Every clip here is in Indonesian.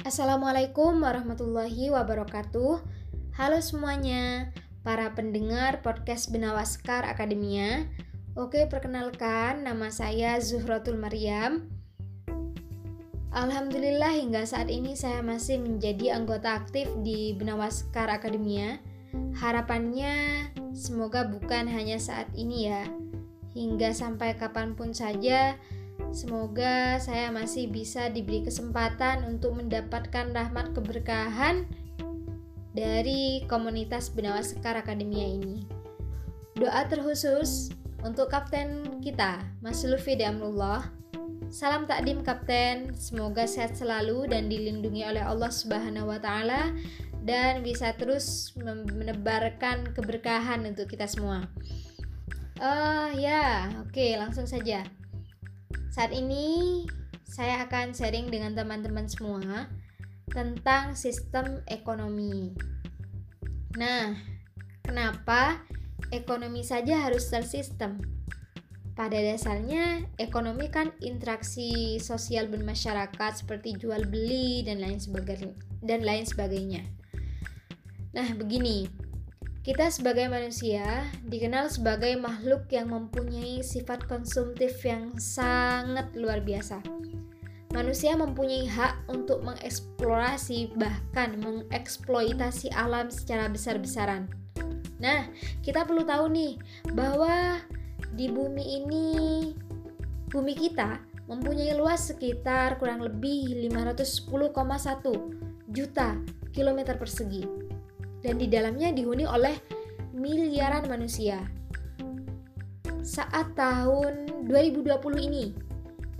Assalamualaikum warahmatullahi wabarakatuh. Halo semuanya, para pendengar podcast Benawaskar Akademia. Oke, perkenalkan nama saya Zuhratul Maryam. Alhamdulillah hingga saat ini saya masih menjadi anggota aktif di Benawaskar Akademia. Harapannya semoga bukan hanya saat ini ya, hingga sampai kapan pun saja Semoga saya masih bisa diberi kesempatan untuk mendapatkan rahmat keberkahan dari komunitas Benawa Sekar Akademia ini. Doa terkhusus untuk kapten kita, Mas Lufi Amrullah. Salam takdim kapten, semoga sehat selalu dan dilindungi oleh Allah Subhanahu wa taala dan bisa terus menebarkan keberkahan untuk kita semua. Uh, ya, oke, okay, langsung saja. Saat ini saya akan sharing dengan teman-teman semua tentang sistem ekonomi. Nah, kenapa ekonomi saja harus tersistem? Pada dasarnya, ekonomi kan interaksi sosial bermasyarakat seperti jual beli dan lain sebagainya. Dan lain sebagainya. Nah, begini, kita sebagai manusia dikenal sebagai makhluk yang mempunyai sifat konsumtif yang sangat luar biasa. Manusia mempunyai hak untuk mengeksplorasi bahkan mengeksploitasi alam secara besar-besaran. Nah, kita perlu tahu nih bahwa di bumi ini bumi kita mempunyai luas sekitar kurang lebih 510,1 juta kilometer persegi dan di dalamnya dihuni oleh miliaran manusia. Saat tahun 2020 ini,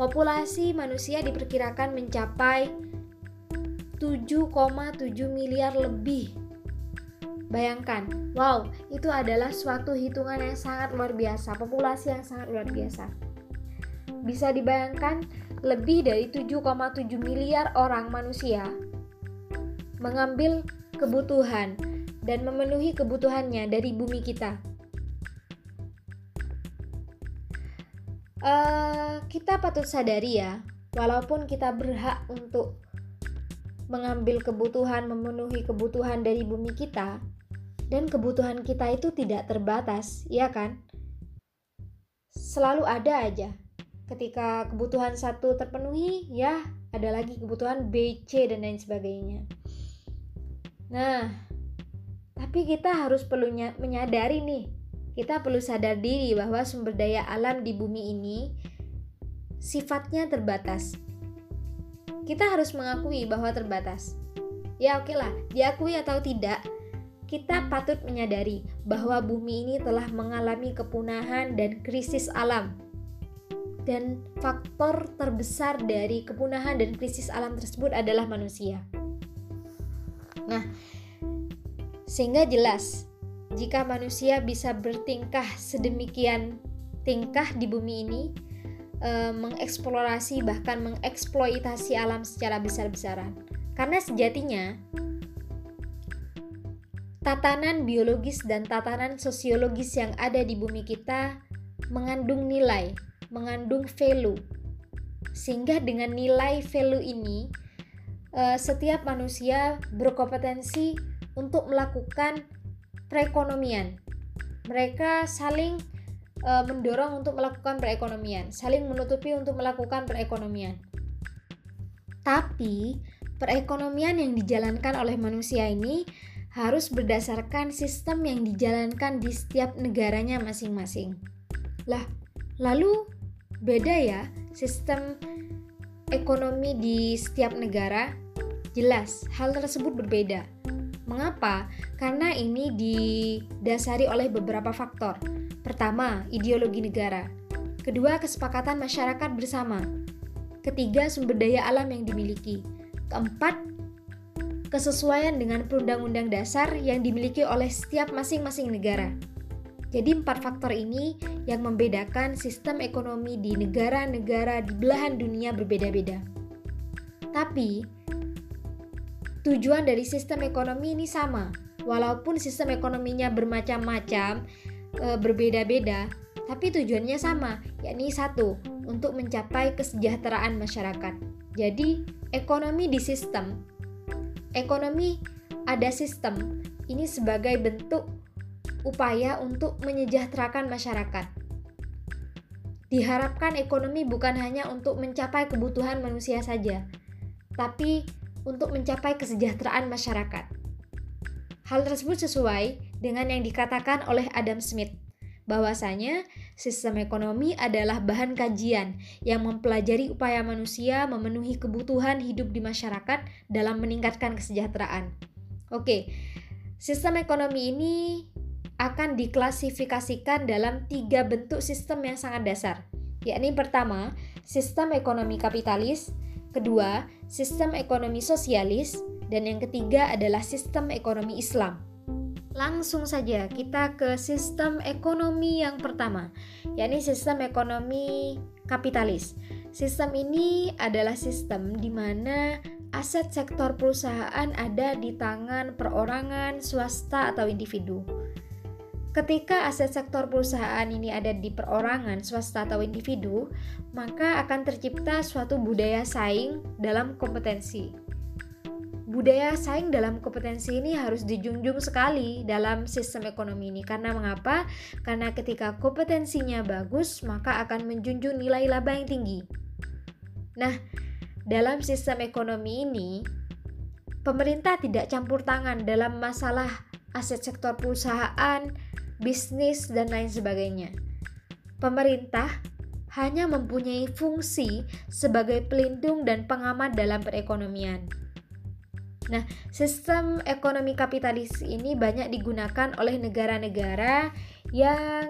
populasi manusia diperkirakan mencapai 7,7 miliar lebih. Bayangkan, wow, itu adalah suatu hitungan yang sangat luar biasa, populasi yang sangat luar biasa. Bisa dibayangkan, lebih dari 7,7 miliar orang manusia mengambil kebutuhan dan memenuhi kebutuhannya dari bumi kita. Uh, kita patut sadari ya, walaupun kita berhak untuk mengambil kebutuhan, memenuhi kebutuhan dari bumi kita, dan kebutuhan kita itu tidak terbatas, ya kan? Selalu ada aja. Ketika kebutuhan satu terpenuhi, ya ada lagi kebutuhan B, C, dan lain sebagainya. Nah, tapi kita harus perlu menyadari nih, kita perlu sadar diri bahwa sumber daya alam di bumi ini sifatnya terbatas. Kita harus mengakui bahwa terbatas. Ya oke lah, diakui atau tidak, kita patut menyadari bahwa bumi ini telah mengalami kepunahan dan krisis alam. Dan faktor terbesar dari kepunahan dan krisis alam tersebut adalah manusia. Nah, sehingga jelas jika manusia bisa bertingkah sedemikian tingkah di bumi ini e, mengeksplorasi bahkan mengeksploitasi alam secara besar-besaran. Karena sejatinya tatanan biologis dan tatanan sosiologis yang ada di bumi kita mengandung nilai, mengandung value. Sehingga dengan nilai value ini e, setiap manusia berkompetensi untuk melakukan perekonomian. Mereka saling e, mendorong untuk melakukan perekonomian, saling menutupi untuk melakukan perekonomian. Tapi perekonomian yang dijalankan oleh manusia ini harus berdasarkan sistem yang dijalankan di setiap negaranya masing-masing. Lah, lalu beda ya sistem ekonomi di setiap negara? Jelas, hal tersebut berbeda. Mengapa? Karena ini didasari oleh beberapa faktor. Pertama, ideologi negara. Kedua, kesepakatan masyarakat bersama. Ketiga, sumber daya alam yang dimiliki. Keempat, kesesuaian dengan perundang-undang dasar yang dimiliki oleh setiap masing-masing negara. Jadi empat faktor ini yang membedakan sistem ekonomi di negara-negara di belahan dunia berbeda-beda. Tapi, Tujuan dari sistem ekonomi ini sama, walaupun sistem ekonominya bermacam-macam, e, berbeda-beda, tapi tujuannya sama, yakni satu, untuk mencapai kesejahteraan masyarakat. Jadi, ekonomi di sistem ekonomi ada sistem ini sebagai bentuk upaya untuk menyejahterakan masyarakat. Diharapkan ekonomi bukan hanya untuk mencapai kebutuhan manusia saja, tapi untuk mencapai kesejahteraan masyarakat. Hal tersebut sesuai dengan yang dikatakan oleh Adam Smith, bahwasanya sistem ekonomi adalah bahan kajian yang mempelajari upaya manusia memenuhi kebutuhan hidup di masyarakat dalam meningkatkan kesejahteraan. Oke, sistem ekonomi ini akan diklasifikasikan dalam tiga bentuk sistem yang sangat dasar, yakni pertama, sistem ekonomi kapitalis, kedua, sistem ekonomi sosialis, dan yang ketiga adalah sistem ekonomi Islam. Langsung saja kita ke sistem ekonomi yang pertama, yakni sistem ekonomi kapitalis. Sistem ini adalah sistem di mana aset sektor perusahaan ada di tangan perorangan, swasta, atau individu. Ketika aset sektor perusahaan ini ada di perorangan, swasta, atau individu, maka akan tercipta suatu budaya saing dalam kompetensi budaya saing dalam kompetensi ini harus dijunjung sekali dalam sistem ekonomi ini. Karena mengapa? Karena ketika kompetensinya bagus, maka akan menjunjung nilai laba yang tinggi. Nah, dalam sistem ekonomi ini, pemerintah tidak campur tangan dalam masalah aset sektor perusahaan, bisnis, dan lain sebagainya. Pemerintah hanya mempunyai fungsi sebagai pelindung dan pengamat dalam perekonomian. Nah, sistem ekonomi kapitalis ini banyak digunakan oleh negara-negara yang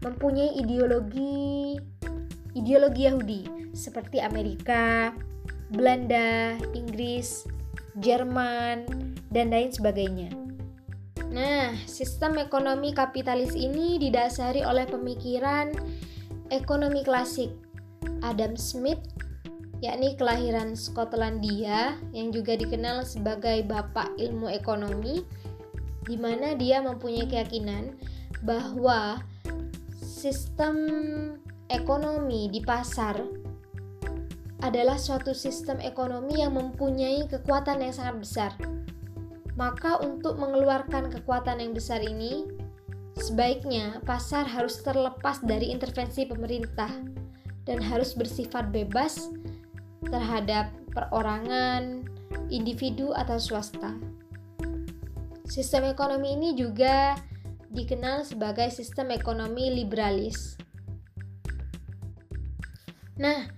mempunyai ideologi ideologi Yahudi seperti Amerika, Belanda, Inggris, Jerman, dan lain sebagainya. Nah, sistem ekonomi kapitalis ini didasari oleh pemikiran ekonomi klasik Adam Smith yakni kelahiran Skotlandia yang juga dikenal sebagai bapak ilmu ekonomi di mana dia mempunyai keyakinan bahwa sistem ekonomi di pasar adalah suatu sistem ekonomi yang mempunyai kekuatan yang sangat besar. Maka untuk mengeluarkan kekuatan yang besar ini, sebaiknya pasar harus terlepas dari intervensi pemerintah dan harus bersifat bebas terhadap perorangan, individu, atau swasta. Sistem ekonomi ini juga dikenal sebagai sistem ekonomi liberalis. Nah,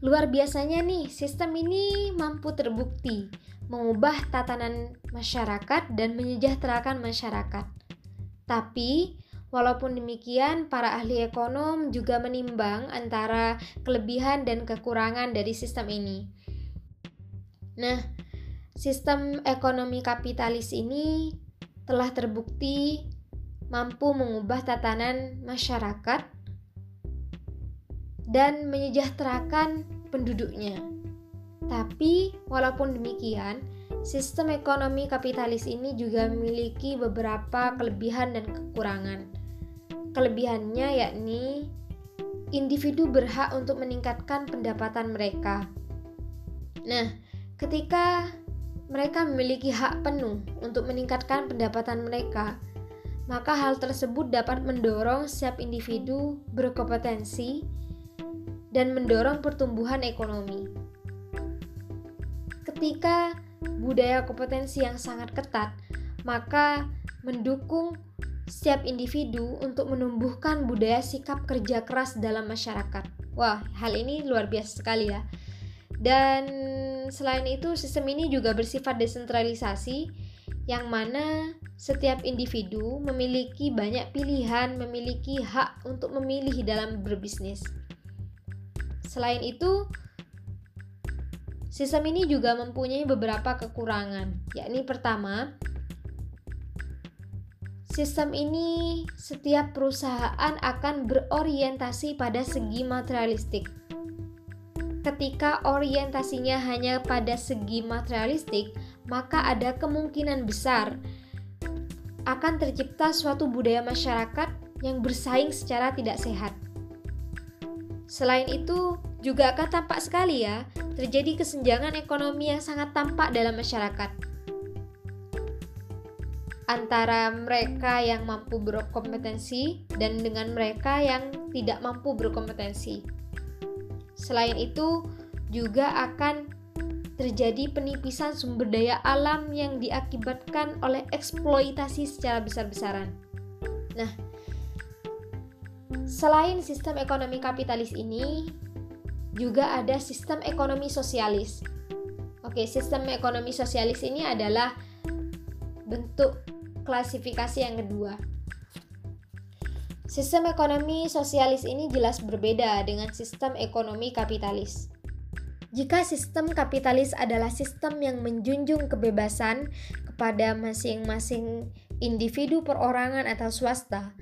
luar biasanya nih, sistem ini mampu terbukti mengubah tatanan masyarakat dan menyejahterakan masyarakat. Tapi, Walaupun demikian, para ahli ekonom juga menimbang antara kelebihan dan kekurangan dari sistem ini. Nah, sistem ekonomi kapitalis ini telah terbukti mampu mengubah tatanan masyarakat dan menyejahterakan penduduknya. Tapi, walaupun demikian, sistem ekonomi kapitalis ini juga memiliki beberapa kelebihan dan kekurangan. Kelebihannya yakni individu berhak untuk meningkatkan pendapatan mereka. Nah, ketika mereka memiliki hak penuh untuk meningkatkan pendapatan mereka, maka hal tersebut dapat mendorong setiap individu berkompetensi dan mendorong pertumbuhan ekonomi. Ketika budaya kompetensi yang sangat ketat, maka mendukung setiap individu untuk menumbuhkan budaya sikap kerja keras dalam masyarakat. Wah, hal ini luar biasa sekali ya. Dan selain itu, sistem ini juga bersifat desentralisasi yang mana setiap individu memiliki banyak pilihan, memiliki hak untuk memilih dalam berbisnis. Selain itu, sistem ini juga mempunyai beberapa kekurangan, yakni pertama, Sistem ini, setiap perusahaan akan berorientasi pada segi materialistik. Ketika orientasinya hanya pada segi materialistik, maka ada kemungkinan besar akan tercipta suatu budaya masyarakat yang bersaing secara tidak sehat. Selain itu, juga akan tampak sekali ya, terjadi kesenjangan ekonomi yang sangat tampak dalam masyarakat. Antara mereka yang mampu berkompetensi dan dengan mereka yang tidak mampu berkompetensi. Selain itu, juga akan terjadi penipisan sumber daya alam yang diakibatkan oleh eksploitasi secara besar-besaran. Nah, selain sistem ekonomi kapitalis ini, juga ada sistem ekonomi sosialis. Oke, sistem ekonomi sosialis ini adalah bentuk klasifikasi yang kedua. Sistem ekonomi sosialis ini jelas berbeda dengan sistem ekonomi kapitalis. Jika sistem kapitalis adalah sistem yang menjunjung kebebasan kepada masing-masing individu perorangan atau swasta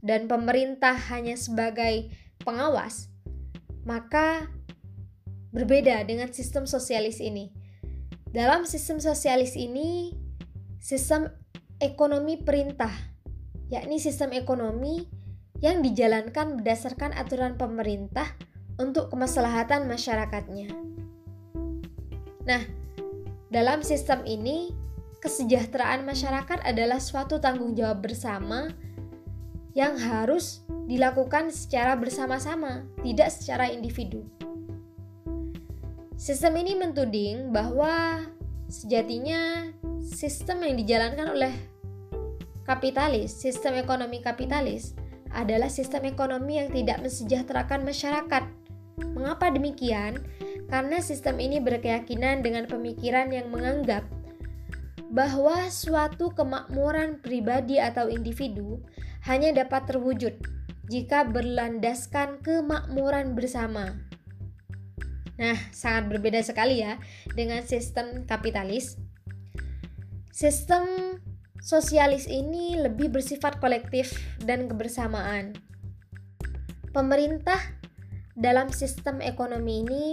dan pemerintah hanya sebagai pengawas, maka berbeda dengan sistem sosialis ini. Dalam sistem sosialis ini, sistem ekonomi perintah, yakni sistem ekonomi yang dijalankan berdasarkan aturan pemerintah untuk kemaslahatan masyarakatnya. Nah, dalam sistem ini, kesejahteraan masyarakat adalah suatu tanggung jawab bersama yang harus dilakukan secara bersama-sama, tidak secara individu. Sistem ini mentuding bahwa sejatinya sistem yang dijalankan oleh kapitalis, sistem ekonomi kapitalis, adalah sistem ekonomi yang tidak mensejahterakan masyarakat. Mengapa demikian? karena sistem ini berkeyakinan dengan pemikiran yang menganggap bahwa suatu kemakmuran pribadi atau individu hanya dapat terwujud jika berlandaskan kemakmuran bersama. Nah, sangat berbeda sekali ya dengan sistem kapitalis. Sistem sosialis ini lebih bersifat kolektif dan kebersamaan. Pemerintah dalam sistem ekonomi ini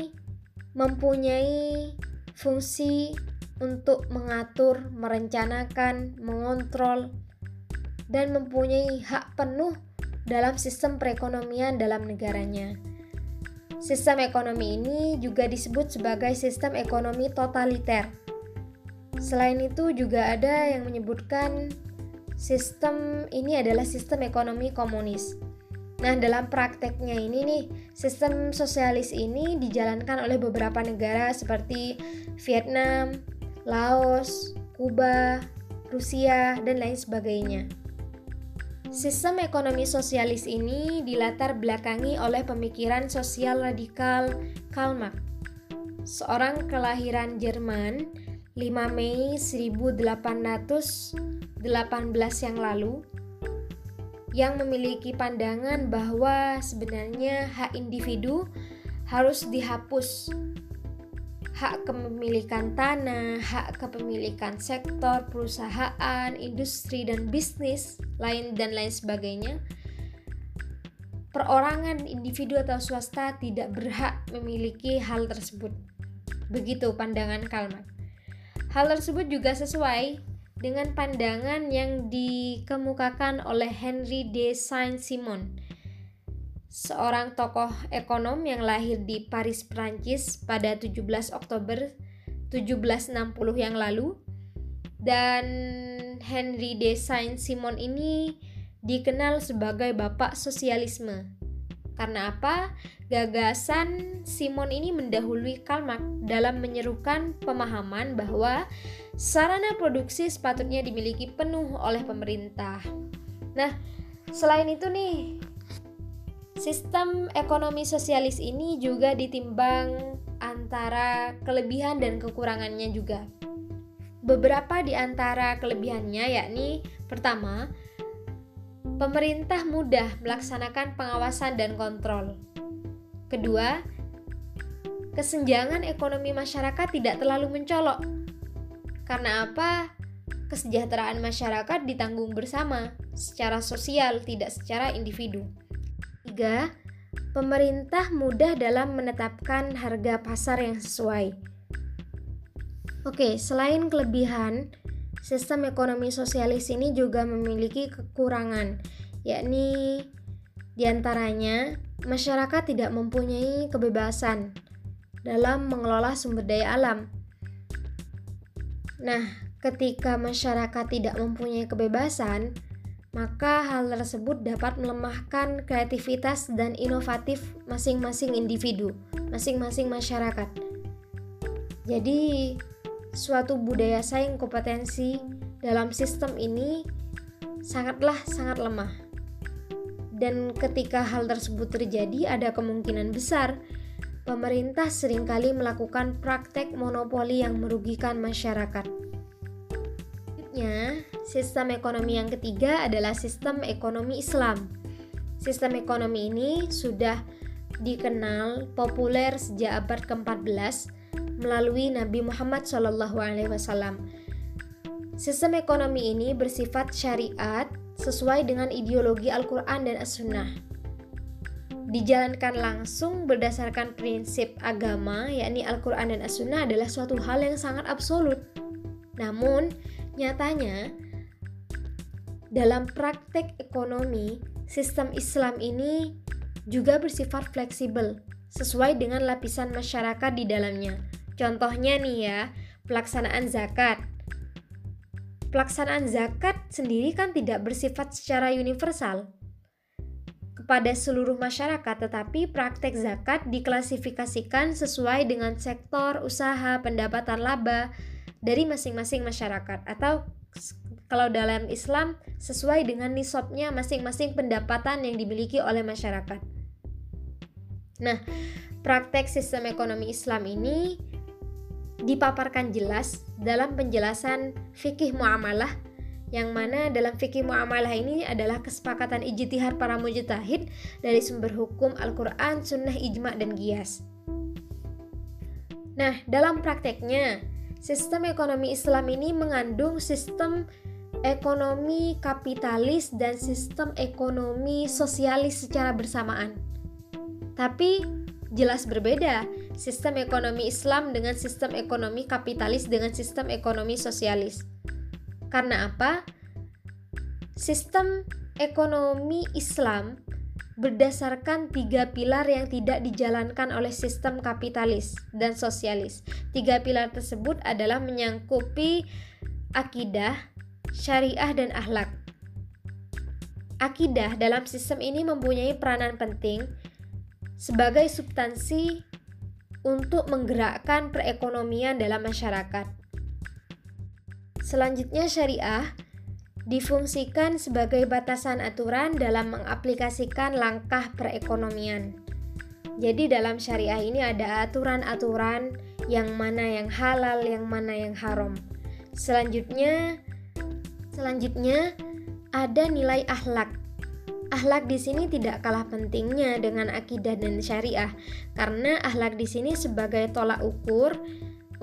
mempunyai fungsi untuk mengatur, merencanakan, mengontrol, dan mempunyai hak penuh dalam sistem perekonomian dalam negaranya. Sistem ekonomi ini juga disebut sebagai sistem ekonomi totaliter. Selain itu, juga ada yang menyebutkan sistem ini adalah sistem ekonomi komunis. Nah, dalam prakteknya ini nih, sistem sosialis ini dijalankan oleh beberapa negara seperti Vietnam, Laos, Kuba, Rusia, dan lain sebagainya. Sistem ekonomi sosialis ini dilatar belakangi oleh pemikiran sosial radikal Karl Marx, seorang kelahiran Jerman 5 Mei 1818 yang lalu yang memiliki pandangan bahwa sebenarnya hak individu harus dihapus. Hak kepemilikan tanah, hak kepemilikan sektor, perusahaan, industri, dan bisnis lain dan lain sebagainya. Perorangan individu atau swasta tidak berhak memiliki hal tersebut. Begitu pandangan Kalmat. Hal tersebut juga sesuai dengan pandangan yang dikemukakan oleh Henry de Saint-Simon, seorang tokoh ekonom yang lahir di Paris, Prancis pada 17 Oktober 1760 yang lalu. Dan Henry de Saint-Simon ini dikenal sebagai bapak sosialisme. Karena apa? Gagasan Simon ini mendahului Karl Marx dalam menyerukan pemahaman bahwa sarana produksi sepatutnya dimiliki penuh oleh pemerintah. Nah, selain itu nih, sistem ekonomi sosialis ini juga ditimbang antara kelebihan dan kekurangannya juga. Beberapa di antara kelebihannya yakni pertama, pemerintah mudah melaksanakan pengawasan dan kontrol. Kedua, kesenjangan ekonomi masyarakat tidak terlalu mencolok karena apa? Kesejahteraan masyarakat ditanggung bersama, secara sosial, tidak secara individu. 3. Pemerintah mudah dalam menetapkan harga pasar yang sesuai. Oke, selain kelebihan, sistem ekonomi sosialis ini juga memiliki kekurangan, yakni di antaranya masyarakat tidak mempunyai kebebasan dalam mengelola sumber daya alam. Nah, ketika masyarakat tidak mempunyai kebebasan, maka hal tersebut dapat melemahkan kreativitas dan inovatif masing-masing individu, masing-masing masyarakat. Jadi, suatu budaya saing kompetensi dalam sistem ini sangatlah sangat lemah. Dan ketika hal tersebut terjadi, ada kemungkinan besar pemerintah sering kali melakukan praktek monopoli yang merugikan masyarakat. Selanjutnya, sistem ekonomi yang ketiga adalah sistem ekonomi Islam. Sistem ekonomi ini sudah dikenal populer sejak abad ke-14 melalui Nabi Muhammad SAW. Sistem ekonomi ini bersifat syariat sesuai dengan ideologi Al-Quran dan As-Sunnah. Dijalankan langsung berdasarkan prinsip agama, yakni Al-Quran dan As-Sunnah adalah suatu hal yang sangat absolut. Namun, Nyatanya, dalam praktek ekonomi, sistem Islam ini juga bersifat fleksibel sesuai dengan lapisan masyarakat di dalamnya. Contohnya nih ya, pelaksanaan zakat. Pelaksanaan zakat sendiri kan tidak bersifat secara universal kepada seluruh masyarakat, tetapi praktek zakat diklasifikasikan sesuai dengan sektor usaha, pendapatan laba, dari masing-masing masyarakat atau kalau dalam Islam sesuai dengan nisabnya masing-masing pendapatan yang dimiliki oleh masyarakat. Nah, praktek sistem ekonomi Islam ini dipaparkan jelas dalam penjelasan fikih muamalah yang mana dalam fikih muamalah ini adalah kesepakatan ijtihad para mujtahid dari sumber hukum Al-Qur'an, sunnah, ijma dan qiyas. Nah, dalam prakteknya Sistem ekonomi Islam ini mengandung sistem ekonomi kapitalis dan sistem ekonomi sosialis secara bersamaan. Tapi jelas berbeda sistem ekonomi Islam dengan sistem ekonomi kapitalis dengan sistem ekonomi sosialis. Karena apa? Sistem ekonomi Islam berdasarkan tiga pilar yang tidak dijalankan oleh sistem kapitalis dan sosialis. Tiga pilar tersebut adalah menyangkupi akidah, syariah, dan akhlak. Akidah dalam sistem ini mempunyai peranan penting sebagai substansi untuk menggerakkan perekonomian dalam masyarakat. Selanjutnya syariah difungsikan sebagai batasan aturan dalam mengaplikasikan langkah perekonomian. Jadi dalam syariah ini ada aturan-aturan yang mana yang halal, yang mana yang haram. Selanjutnya selanjutnya ada nilai akhlak. Akhlak di sini tidak kalah pentingnya dengan akidah dan syariah karena akhlak di sini sebagai tolak ukur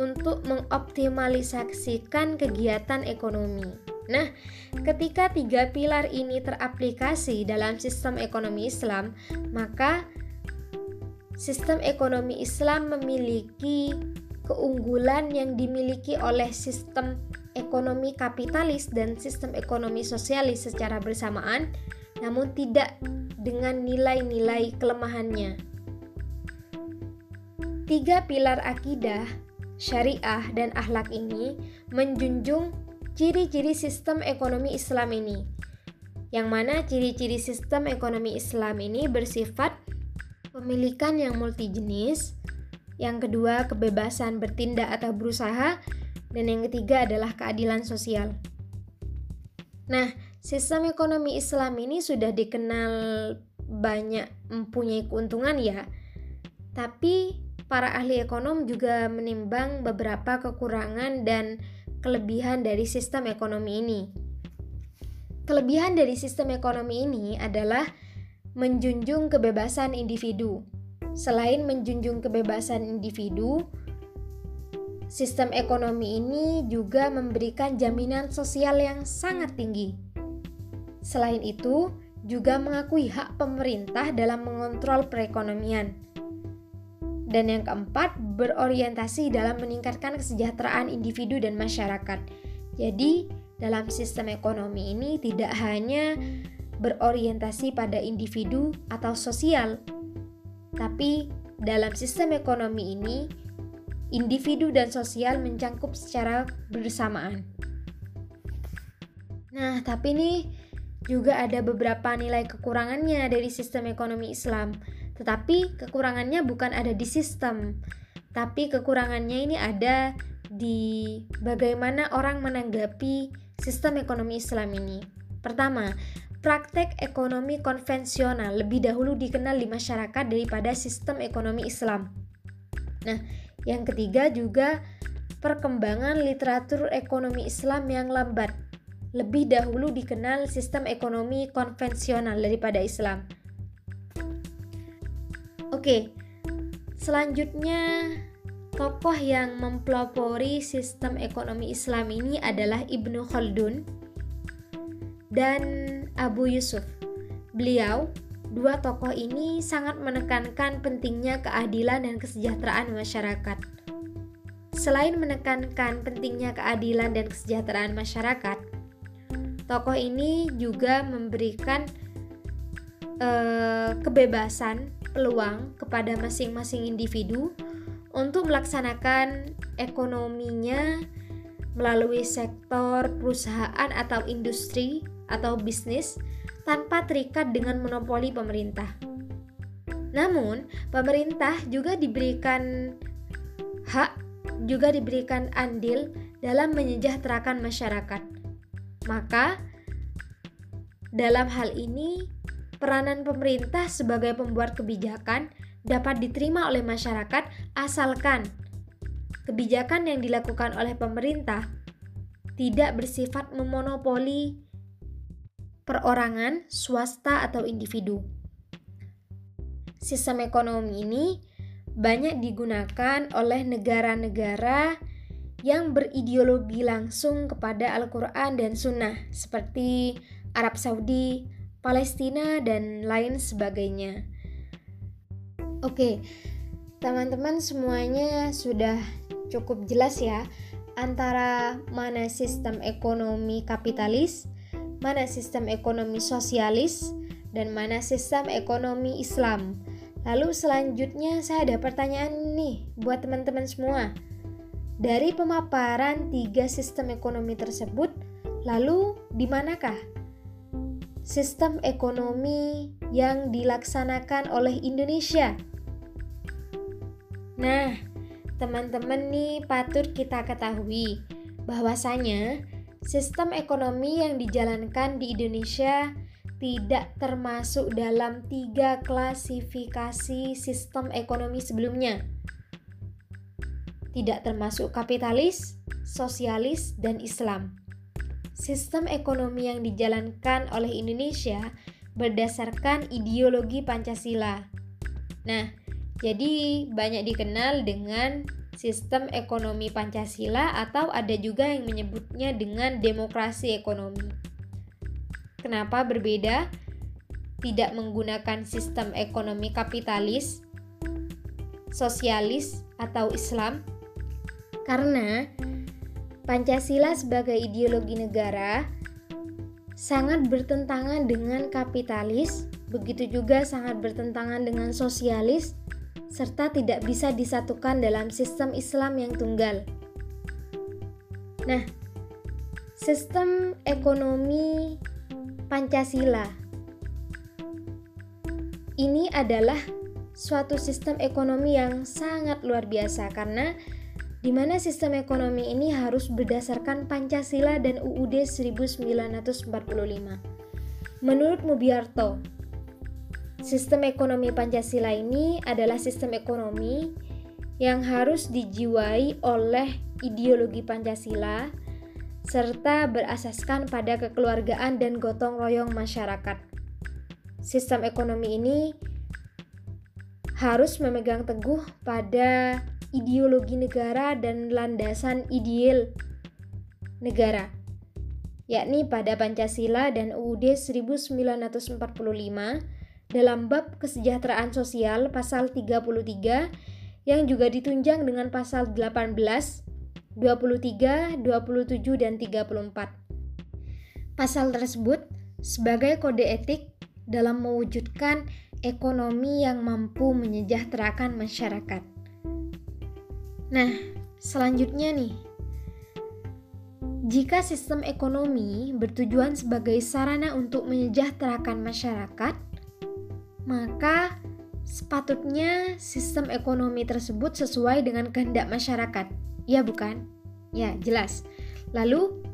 untuk mengoptimalisasikan kegiatan ekonomi. Nah, ketika tiga pilar ini teraplikasi dalam sistem ekonomi Islam, maka sistem ekonomi Islam memiliki keunggulan yang dimiliki oleh sistem ekonomi kapitalis dan sistem ekonomi sosialis secara bersamaan, namun tidak dengan nilai-nilai kelemahannya. Tiga pilar akidah, syariah, dan akhlak ini menjunjung ciri-ciri sistem ekonomi Islam ini. Yang mana ciri-ciri sistem ekonomi Islam ini bersifat pemilikan yang multijenis, yang kedua kebebasan bertindak atau berusaha, dan yang ketiga adalah keadilan sosial. Nah, sistem ekonomi Islam ini sudah dikenal banyak mempunyai keuntungan ya. Tapi para ahli ekonom juga menimbang beberapa kekurangan dan kelebihan dari sistem ekonomi ini. Kelebihan dari sistem ekonomi ini adalah menjunjung kebebasan individu. Selain menjunjung kebebasan individu, sistem ekonomi ini juga memberikan jaminan sosial yang sangat tinggi. Selain itu, juga mengakui hak pemerintah dalam mengontrol perekonomian dan yang keempat, berorientasi dalam meningkatkan kesejahteraan individu dan masyarakat. Jadi, dalam sistem ekonomi ini tidak hanya berorientasi pada individu atau sosial, Tapi dalam sistem ekonomi ini, individu dan sosial mencangkup secara bersamaan. Nah, tapi nih juga ada beberapa nilai kekurangannya dari sistem ekonomi Islam. Tetapi kekurangannya bukan ada di sistem, tapi kekurangannya ini ada di bagaimana orang menanggapi sistem ekonomi Islam ini. Pertama, praktek ekonomi konvensional lebih dahulu dikenal di masyarakat daripada sistem ekonomi Islam. Nah, yang ketiga juga perkembangan literatur ekonomi Islam yang lambat. Lebih dahulu dikenal sistem ekonomi konvensional daripada Islam. Oke, selanjutnya tokoh yang mempelopori sistem ekonomi Islam ini adalah Ibnu Khaldun dan Abu Yusuf. Beliau, dua tokoh ini sangat menekankan pentingnya keadilan dan kesejahteraan masyarakat. Selain menekankan pentingnya keadilan dan kesejahteraan masyarakat, tokoh ini juga memberikan uh, kebebasan peluang kepada masing-masing individu untuk melaksanakan ekonominya melalui sektor perusahaan atau industri atau bisnis tanpa terikat dengan monopoli pemerintah. Namun, pemerintah juga diberikan hak, juga diberikan andil dalam menyejahterakan masyarakat. Maka, dalam hal ini, peranan pemerintah sebagai pembuat kebijakan dapat diterima oleh masyarakat asalkan kebijakan yang dilakukan oleh pemerintah tidak bersifat memonopoli perorangan, swasta, atau individu. Sistem ekonomi ini banyak digunakan oleh negara-negara yang berideologi langsung kepada Al-Quran dan Sunnah, seperti Arab Saudi, Palestina, dan lain sebagainya. Oke, teman-teman semuanya sudah cukup jelas ya antara mana sistem ekonomi kapitalis, mana sistem ekonomi sosialis, dan mana sistem ekonomi Islam. Lalu selanjutnya saya ada pertanyaan nih buat teman-teman semua. Dari pemaparan tiga sistem ekonomi tersebut, lalu di manakah sistem ekonomi yang dilaksanakan oleh Indonesia? Nah, teman-teman nih patut kita ketahui bahwasanya sistem ekonomi yang dijalankan di Indonesia tidak termasuk dalam tiga klasifikasi sistem ekonomi sebelumnya. Tidak termasuk kapitalis, sosialis, dan Islam. Sistem ekonomi yang dijalankan oleh Indonesia berdasarkan ideologi Pancasila. Nah, jadi banyak dikenal dengan sistem ekonomi Pancasila atau ada juga yang menyebutnya dengan demokrasi ekonomi. Kenapa berbeda? Tidak menggunakan sistem ekonomi kapitalis, sosialis, atau Islam? Karena Pancasila sebagai ideologi negara sangat bertentangan dengan kapitalis, begitu juga sangat bertentangan dengan sosialis serta tidak bisa disatukan dalam sistem Islam yang tunggal. Nah, sistem ekonomi Pancasila ini adalah suatu sistem ekonomi yang sangat luar biasa karena di mana sistem ekonomi ini harus berdasarkan Pancasila dan UUD 1945. Menurut Mubiarto, Sistem ekonomi Pancasila ini adalah sistem ekonomi yang harus dijiwai oleh ideologi Pancasila serta berasaskan pada kekeluargaan dan gotong royong masyarakat. Sistem ekonomi ini harus memegang teguh pada ideologi negara dan landasan ideal negara, yakni pada Pancasila dan UUD 1945 dalam bab kesejahteraan sosial pasal 33 yang juga ditunjang dengan pasal 18, 23, 27 dan 34. Pasal tersebut sebagai kode etik dalam mewujudkan ekonomi yang mampu menyejahterakan masyarakat. Nah, selanjutnya nih, jika sistem ekonomi bertujuan sebagai sarana untuk menyejahterakan masyarakat, maka sepatutnya sistem ekonomi tersebut sesuai dengan kehendak masyarakat. Ya, bukan? Ya, jelas. Lalu,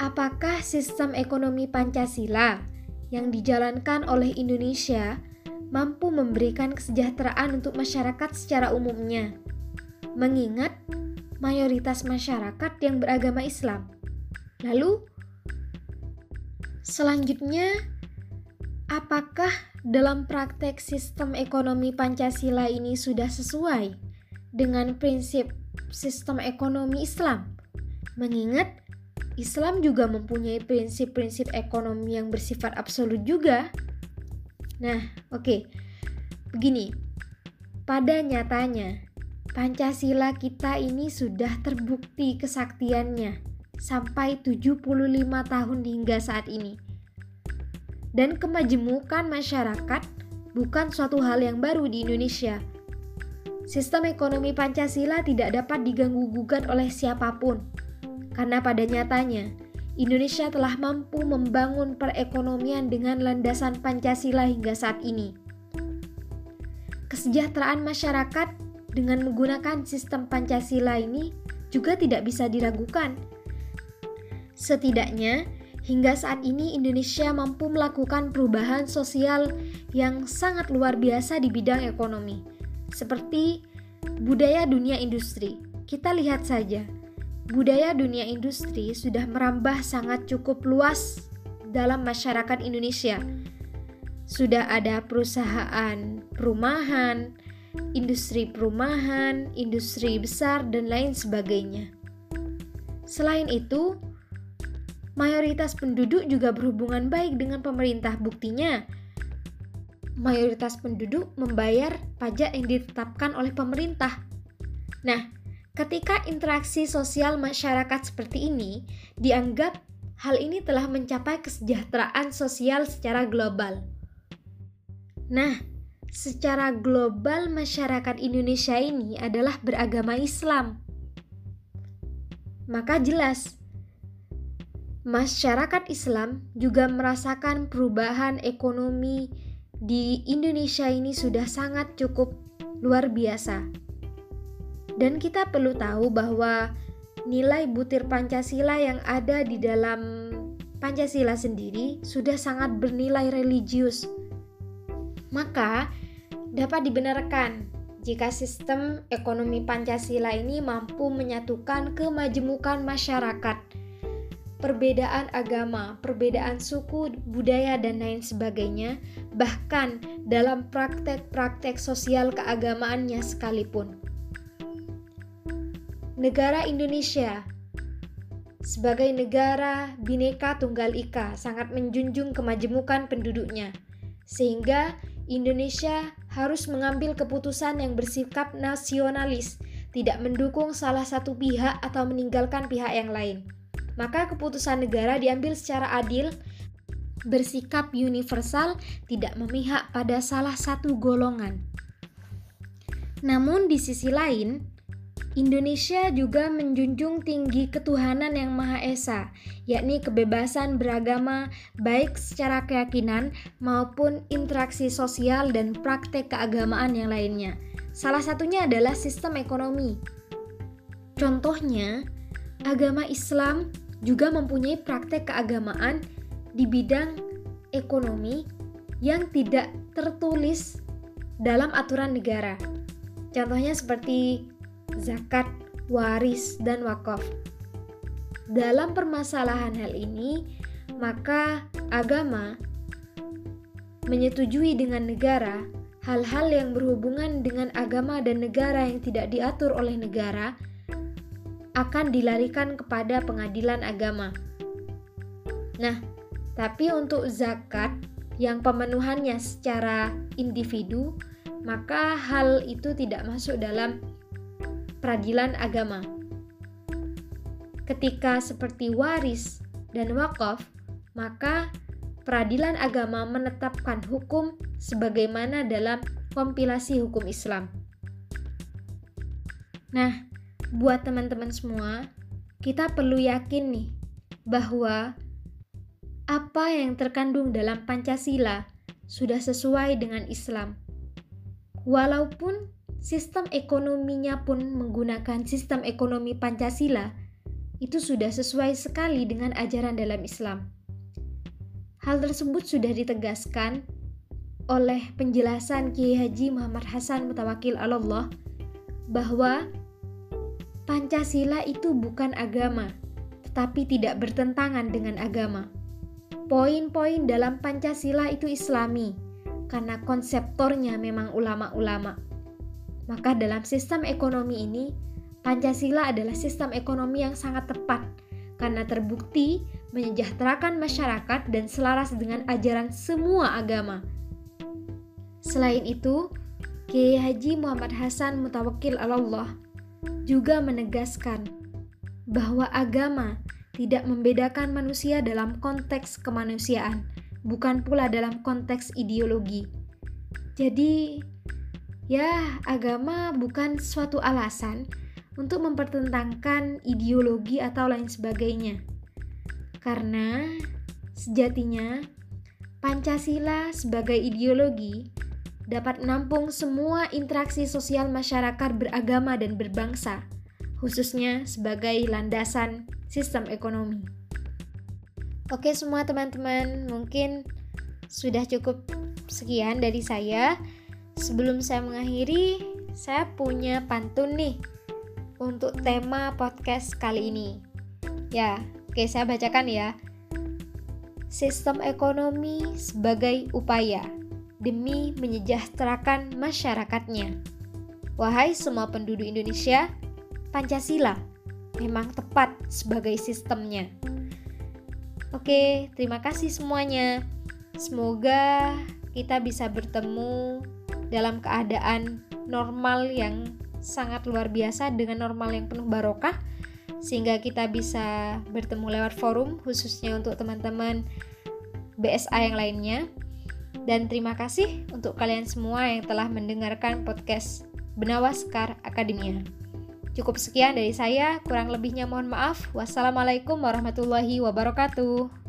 apakah sistem ekonomi Pancasila yang dijalankan oleh Indonesia mampu memberikan kesejahteraan untuk masyarakat secara umumnya? Mengingat mayoritas masyarakat yang beragama Islam. Lalu, selanjutnya, apakah dalam praktek sistem ekonomi Pancasila ini sudah sesuai dengan prinsip sistem ekonomi Islam? Mengingat Islam juga mempunyai prinsip-prinsip ekonomi yang bersifat absolut juga. Nah, oke. Okay. Begini, pada nyatanya Pancasila kita ini sudah terbukti kesaktiannya sampai 75 tahun hingga saat ini. Dan kemajemukan masyarakat bukan suatu hal yang baru di Indonesia. Sistem ekonomi Pancasila tidak dapat diganggu-gugat oleh siapa pun. Karena pada nyatanya, Indonesia telah mampu membangun perekonomian dengan landasan Pancasila hingga saat ini. Kesejahteraan masyarakat dengan menggunakan sistem Pancasila ini juga tidak bisa diragukan. Setidaknya, hingga saat ini Indonesia mampu melakukan perubahan sosial yang sangat luar biasa di bidang ekonomi, seperti budaya dunia industri. Kita lihat saja, budaya dunia industri sudah merambah sangat cukup luas dalam masyarakat Indonesia. Sudah ada perusahaan perumahan, industri perumahan, industri besar, dan lain sebagainya. Selain itu, mayoritas penduduk juga berhubungan baik dengan pemerintah. Buktinya, mayoritas penduduk membayar pajak yang ditetapkan oleh pemerintah. Nah, ketika interaksi sosial masyarakat seperti ini dianggap hal ini telah mencapai kesejahteraan sosial secara global. Nah, secara global masyarakat Indonesia ini adalah beragama Islam. Maka jelas masyarakat Islam juga merasakan perubahan ekonomi di Indonesia ini sudah sangat cukup luar biasa. Dan kita perlu tahu bahwa nilai butir Pancasila yang ada di dalam Pancasila sendiri sudah sangat bernilai religius. Maka, dapat dibenarkan jika sistem ekonomi Pancasila ini mampu menyatukan kemajemukan masyarakat, perbedaan agama, perbedaan suku, budaya, dan lain sebagainya, bahkan dalam praktek-praktek sosial keagamaannya sekalipun. Negara Indonesia sebagai negara bineka tunggal ika sangat menjunjung kemajemukan penduduknya, sehingga Indonesia harus mengambil keputusan yang bersikap nasionalis, tidak mendukung salah satu pihak atau meninggalkan pihak yang lain. Maka keputusan negara diambil secara adil, bersikap universal, tidak memihak pada salah satu golongan. Namun di sisi lain, Indonesia juga menjunjung tinggi ketuhanan yang Maha Esa, yakni kebebasan beragama baik secara keyakinan maupun interaksi sosial dan praktek keagamaan yang lainnya. Salah satunya adalah sistem ekonomi. Contohnya, agama Islam juga mempunyai praktek keagamaan di bidang ekonomi yang tidak tertulis dalam aturan negara. Contohnya seperti zakat, waris, dan wakaf. Dalam permasalahan hal ini, maka agama menyetujui dengan negara hal-hal yang berhubungan dengan agama dan negara yang tidak diatur oleh negara akan dilarikan kepada pengadilan agama. Nah, tapi untuk zakat yang pemenuhannya secara individu, maka hal itu tidak masuk dalam peradilan agama. Ketika seperti waris dan wakaf, maka peradilan agama menetapkan hukum sebagaimana dalam kompilasi hukum Islam. Nah, buat teman-teman semua, kita perlu yakin nih bahwa apa yang terkandung dalam Pancasila sudah sesuai dengan Islam. Walaupun sistem ekonominya pun menggunakan sistem ekonomi Pancasila, itu sudah sesuai sekali dengan ajaran dalam Islam. Hal tersebut sudah ditegaskan oleh penjelasan Kiai Haji Muhammad Hasan Mutawakil Allah bahwa Pancasila itu bukan agama, tetapi tidak bertentangan dengan agama. Poin-poin dalam Pancasila itu Islami, karena konseptornya memang ulama-ulama. Maka dalam sistem ekonomi ini, Pancasila adalah sistem ekonomi yang sangat tepat karena terbukti menyejahterakan masyarakat dan selaras dengan ajaran semua agama. Selain itu, Kiai Haji Muhammad Hasan Mutawakil Allah juga menegaskan bahwa agama tidak membedakan manusia dalam konteks kemanusiaan, bukan pula dalam konteks ideologi. Jadi, ya, agama bukan suatu alasan untuk mempertentangkan ideologi atau lain sebagainya, karena sejatinya Pancasila sebagai ideologi dapat menampung semua interaksi sosial masyarakat beragama dan berbangsa, khususnya sebagai landasan sistem ekonomi. Oke, semua teman-teman, mungkin sudah cukup sekian dari saya. Sebelum saya mengakhiri, saya punya pantun nih untuk tema podcast kali ini. Ya, oke, saya bacakan ya. Sistem ekonomi sebagai upaya demi menyejahterakan masyarakatnya. Wahai semua penduduk Indonesia, Pancasila memang tepat sebagai sistemnya. Oke, terima kasih semuanya. Semoga kita bisa bertemu dalam keadaan normal yang sangat luar biasa dengan normal yang penuh barokah sehingga kita bisa bertemu lewat forum khususnya untuk teman-teman BSA yang lainnya. Dan terima kasih untuk kalian semua yang telah mendengarkan podcast Benawaskar Akademia. Cukup sekian dari saya, kurang lebihnya mohon maaf. Wassalamualaikum warahmatullahi wabarakatuh.